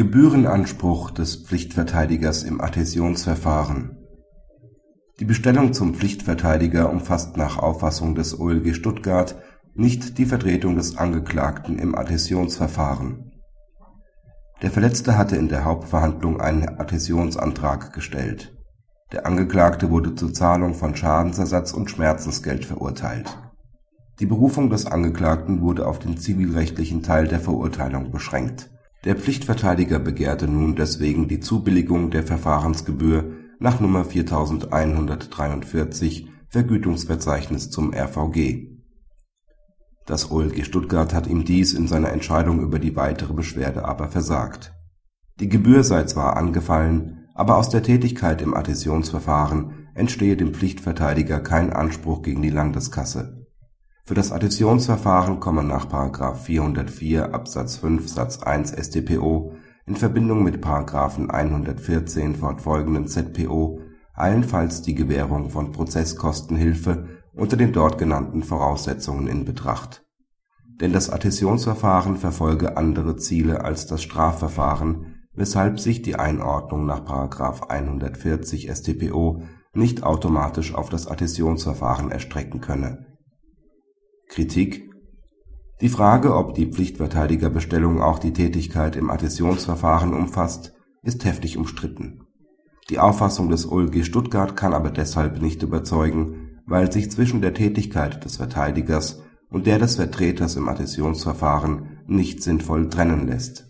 Gebührenanspruch des Pflichtverteidigers im Adhäsionsverfahren Die Bestellung zum Pflichtverteidiger umfasst nach Auffassung des OLG Stuttgart nicht die Vertretung des Angeklagten im Adhäsionsverfahren. Der Verletzte hatte in der Hauptverhandlung einen Adhäsionsantrag gestellt. Der Angeklagte wurde zur Zahlung von Schadensersatz und Schmerzensgeld verurteilt. Die Berufung des Angeklagten wurde auf den zivilrechtlichen Teil der Verurteilung beschränkt der Pflichtverteidiger begehrte nun deswegen die Zubilligung der Verfahrensgebühr nach Nr. 4143 Vergütungsverzeichnis zum RVG. Das OLG Stuttgart hat ihm dies in seiner Entscheidung über die weitere Beschwerde aber versagt. Die Gebühr sei zwar angefallen, aber aus der Tätigkeit im Adhäsionsverfahren entstehe dem Pflichtverteidiger kein Anspruch gegen die Landeskasse für das Adhäsionsverfahren komme nach § 404 Absatz 5 Satz 1 StPO in Verbindung mit § 114 fortfolgenden ZPO allenfalls die Gewährung von Prozesskostenhilfe unter den dort genannten Voraussetzungen in Betracht. Denn das Adhäsionsverfahren verfolge andere Ziele als das Strafverfahren, weshalb sich die Einordnung nach § 140 StPO nicht automatisch auf das Adhäsionsverfahren erstrecken könne Kritik Die Frage, ob die Pflichtverteidigerbestellung auch die Tätigkeit im Adhäsionsverfahren umfasst, ist heftig umstritten. Die Auffassung des OLG Stuttgart kann aber deshalb nicht überzeugen, weil sich zwischen der Tätigkeit des Verteidigers und der des Vertreters im Adhäsionsverfahren nicht sinnvoll trennen lässt